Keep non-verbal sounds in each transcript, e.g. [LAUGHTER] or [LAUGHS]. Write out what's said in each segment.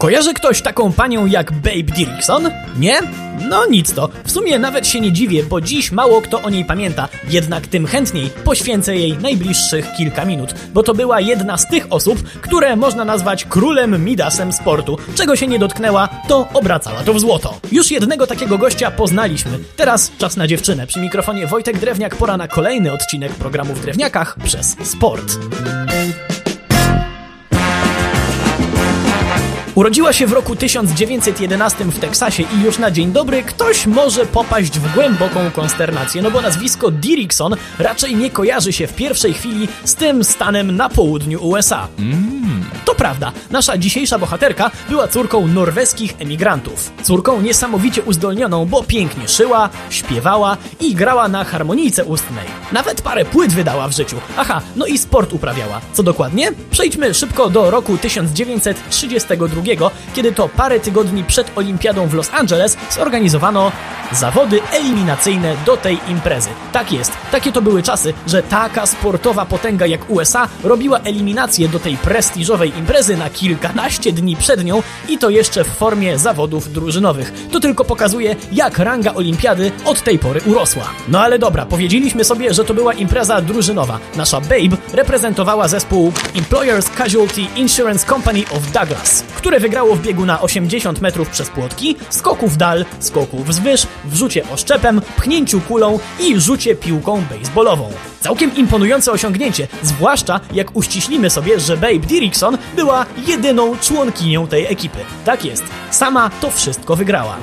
Kojarzy ktoś taką panią jak Babe Dirickson? Nie? No nic to. W sumie nawet się nie dziwię, bo dziś mało kto o niej pamięta. Jednak tym chętniej poświęcę jej najbliższych kilka minut, bo to była jedna z tych osób, które można nazwać królem Midasem sportu. Czego się nie dotknęła, to obracała to w złoto. Już jednego takiego gościa poznaliśmy. Teraz czas na dziewczynę. Przy mikrofonie Wojtek Drewniak, pora na kolejny odcinek programu w Drewniakach przez sport. Urodziła się w roku 1911 w Teksasie i już na dzień dobry ktoś może popaść w głęboką konsternację, no bo nazwisko Dirickson raczej nie kojarzy się w pierwszej chwili z tym stanem na południu USA. To prawda, nasza dzisiejsza bohaterka była córką norweskich emigrantów. Córką niesamowicie uzdolnioną, bo pięknie szyła, śpiewała i grała na harmonijce ustnej. Nawet parę płyt wydała w życiu. Aha, no i sport uprawiała. Co dokładnie? Przejdźmy szybko do roku 1932, kiedy to parę tygodni przed Olimpiadą w Los Angeles zorganizowano zawody eliminacyjne do tej imprezy. Tak jest, takie to były czasy, że taka sportowa potęga jak USA robiła eliminację do tej prestiżowej imprezy na kilkanaście dni przed nią i to jeszcze w formie zawodów drużynowych. To tylko pokazuje, jak ranga olimpiady od tej pory urosła. No ale dobra, powiedzieliśmy sobie, że to była impreza drużynowa. Nasza Babe reprezentowała zespół Employers Casualty Insurance Company of Douglas, które wygrało w biegu na 80 metrów przez płotki, skoku w dal, skoku wzwyż, wrzucie oszczepem, pchnięciu kulą i rzucie piłką baseballową. Całkiem imponujące osiągnięcie, zwłaszcza jak uściślimy sobie, że Babe Była jedyną członkinią tej ekipy. Tak jest, sama to wszystko wygrała.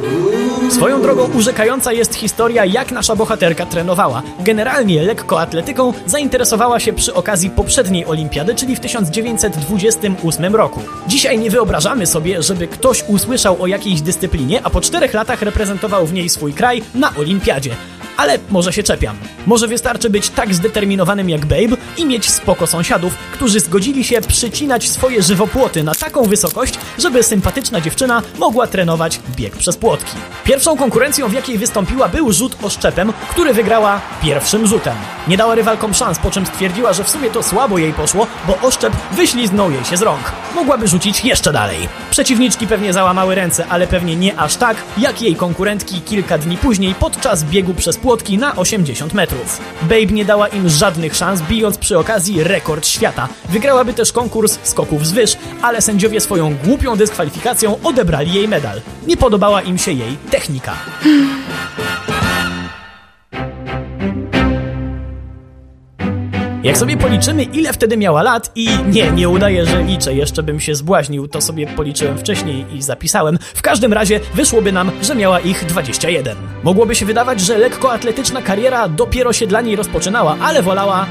Swoją drogą urzekająca jest historia, jak nasza bohaterka trenowała. Generalnie lekkoatletyką zainteresowała się przy okazji poprzedniej olimpiady, czyli w 1928 roku. Dzisiaj nie wyobrażamy sobie, żeby ktoś usłyszał o jakiejś dyscyplinie, a po czterech latach reprezentował w niej swój kraj na olimpiadzie. Ale może się czepiam. Może wystarczy być tak zdeterminowanym jak Babe i mieć spoko sąsiadów, którzy zgodzili się przycinać swoje żywopłoty na taką wysokość, żeby sympatyczna dziewczyna mogła trenować bieg przez płotki. Pierwszą konkurencją, w jakiej wystąpiła, był rzut oszczepem, który wygrała pierwszym rzutem. Nie dała rywalkom szans, po czym stwierdziła, że w sumie to słabo jej poszło, bo oszczep wyśliznął jej się z rąk. Mogłaby rzucić jeszcze dalej. Przeciwniczki pewnie załamały ręce, ale pewnie nie aż tak, jak jej konkurentki kilka dni później podczas biegu przez płotki na 80 metrów. Babe nie dała im żadnych szans, bijąc przy okazji rekord świata. Wygrałaby też konkurs skoków z wyż, ale sędziowie swoją głupią dyskwalifikacją odebrali jej medal. Nie podobała im się jej technika. [LAUGHS] Jak sobie policzymy, ile wtedy miała lat i nie, nie udaje, że liczę, jeszcze bym się zbłaźnił, to sobie policzyłem wcześniej i zapisałem. W każdym razie wyszłoby nam, że miała ich 21. Mogłoby się wydawać, że lekkoatletyczna kariera dopiero się dla niej rozpoczynała, ale wolała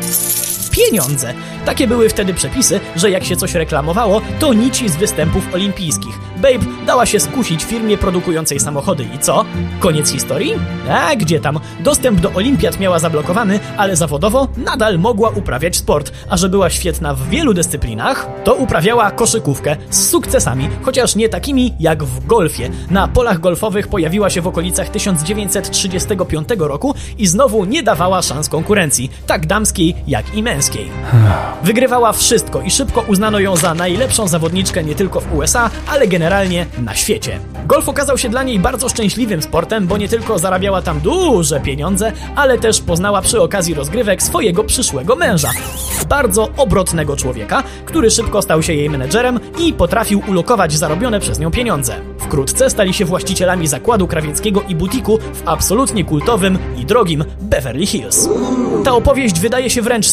pieniądze. Takie były wtedy przepisy, że jak się coś reklamowało, to nici z występów olimpijskich. Babe dała się skusić firmie produkującej samochody i co? Koniec historii? A gdzie tam? Dostęp do olimpiad miała zablokowany, ale zawodowo nadal mogła uprawiać sport, a że była świetna w wielu dyscyplinach, to uprawiała koszykówkę z sukcesami, chociaż nie takimi jak w golfie. Na polach golfowych pojawiła się w okolicach 1935 roku i znowu nie dawała szans konkurencji, tak damskiej jak i męskiej. Wygrywała wszystko i szybko uznano ją za najlepszą zawodniczkę nie tylko w USA, ale generalnie na świecie. Golf okazał się dla niej bardzo szczęśliwym sportem, bo nie tylko zarabiała tam duże pieniądze, ale też poznała przy okazji rozgrywek swojego przyszłego męża. Bardzo obrotnego człowieka, który szybko stał się jej menedżerem i potrafił ulokować zarobione przez nią pieniądze. Wkrótce stali się właścicielami zakładu krawieckiego i butiku w absolutnie kultowym i drogim Beverly Hills. Ta opowieść wydaje się wręcz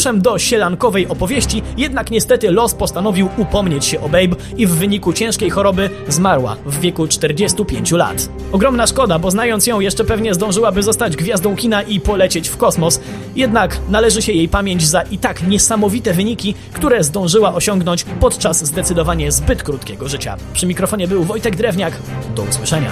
scenariuszem do sielankowej opowieści, jednak niestety los postanowił upomnieć się o Babe i w wyniku ciężkiej choroby zmarła w wieku 45 lat. Ogromna szkoda, bo znając ją jeszcze pewnie zdążyłaby zostać gwiazdą kina i polecieć w kosmos, jednak należy się jej pamięć za i tak niesamowite wyniki, które zdążyła osiągnąć podczas zdecydowanie zbyt krótkiego życia. Przy mikrofonie był Wojtek Drewniak. Do usłyszenia.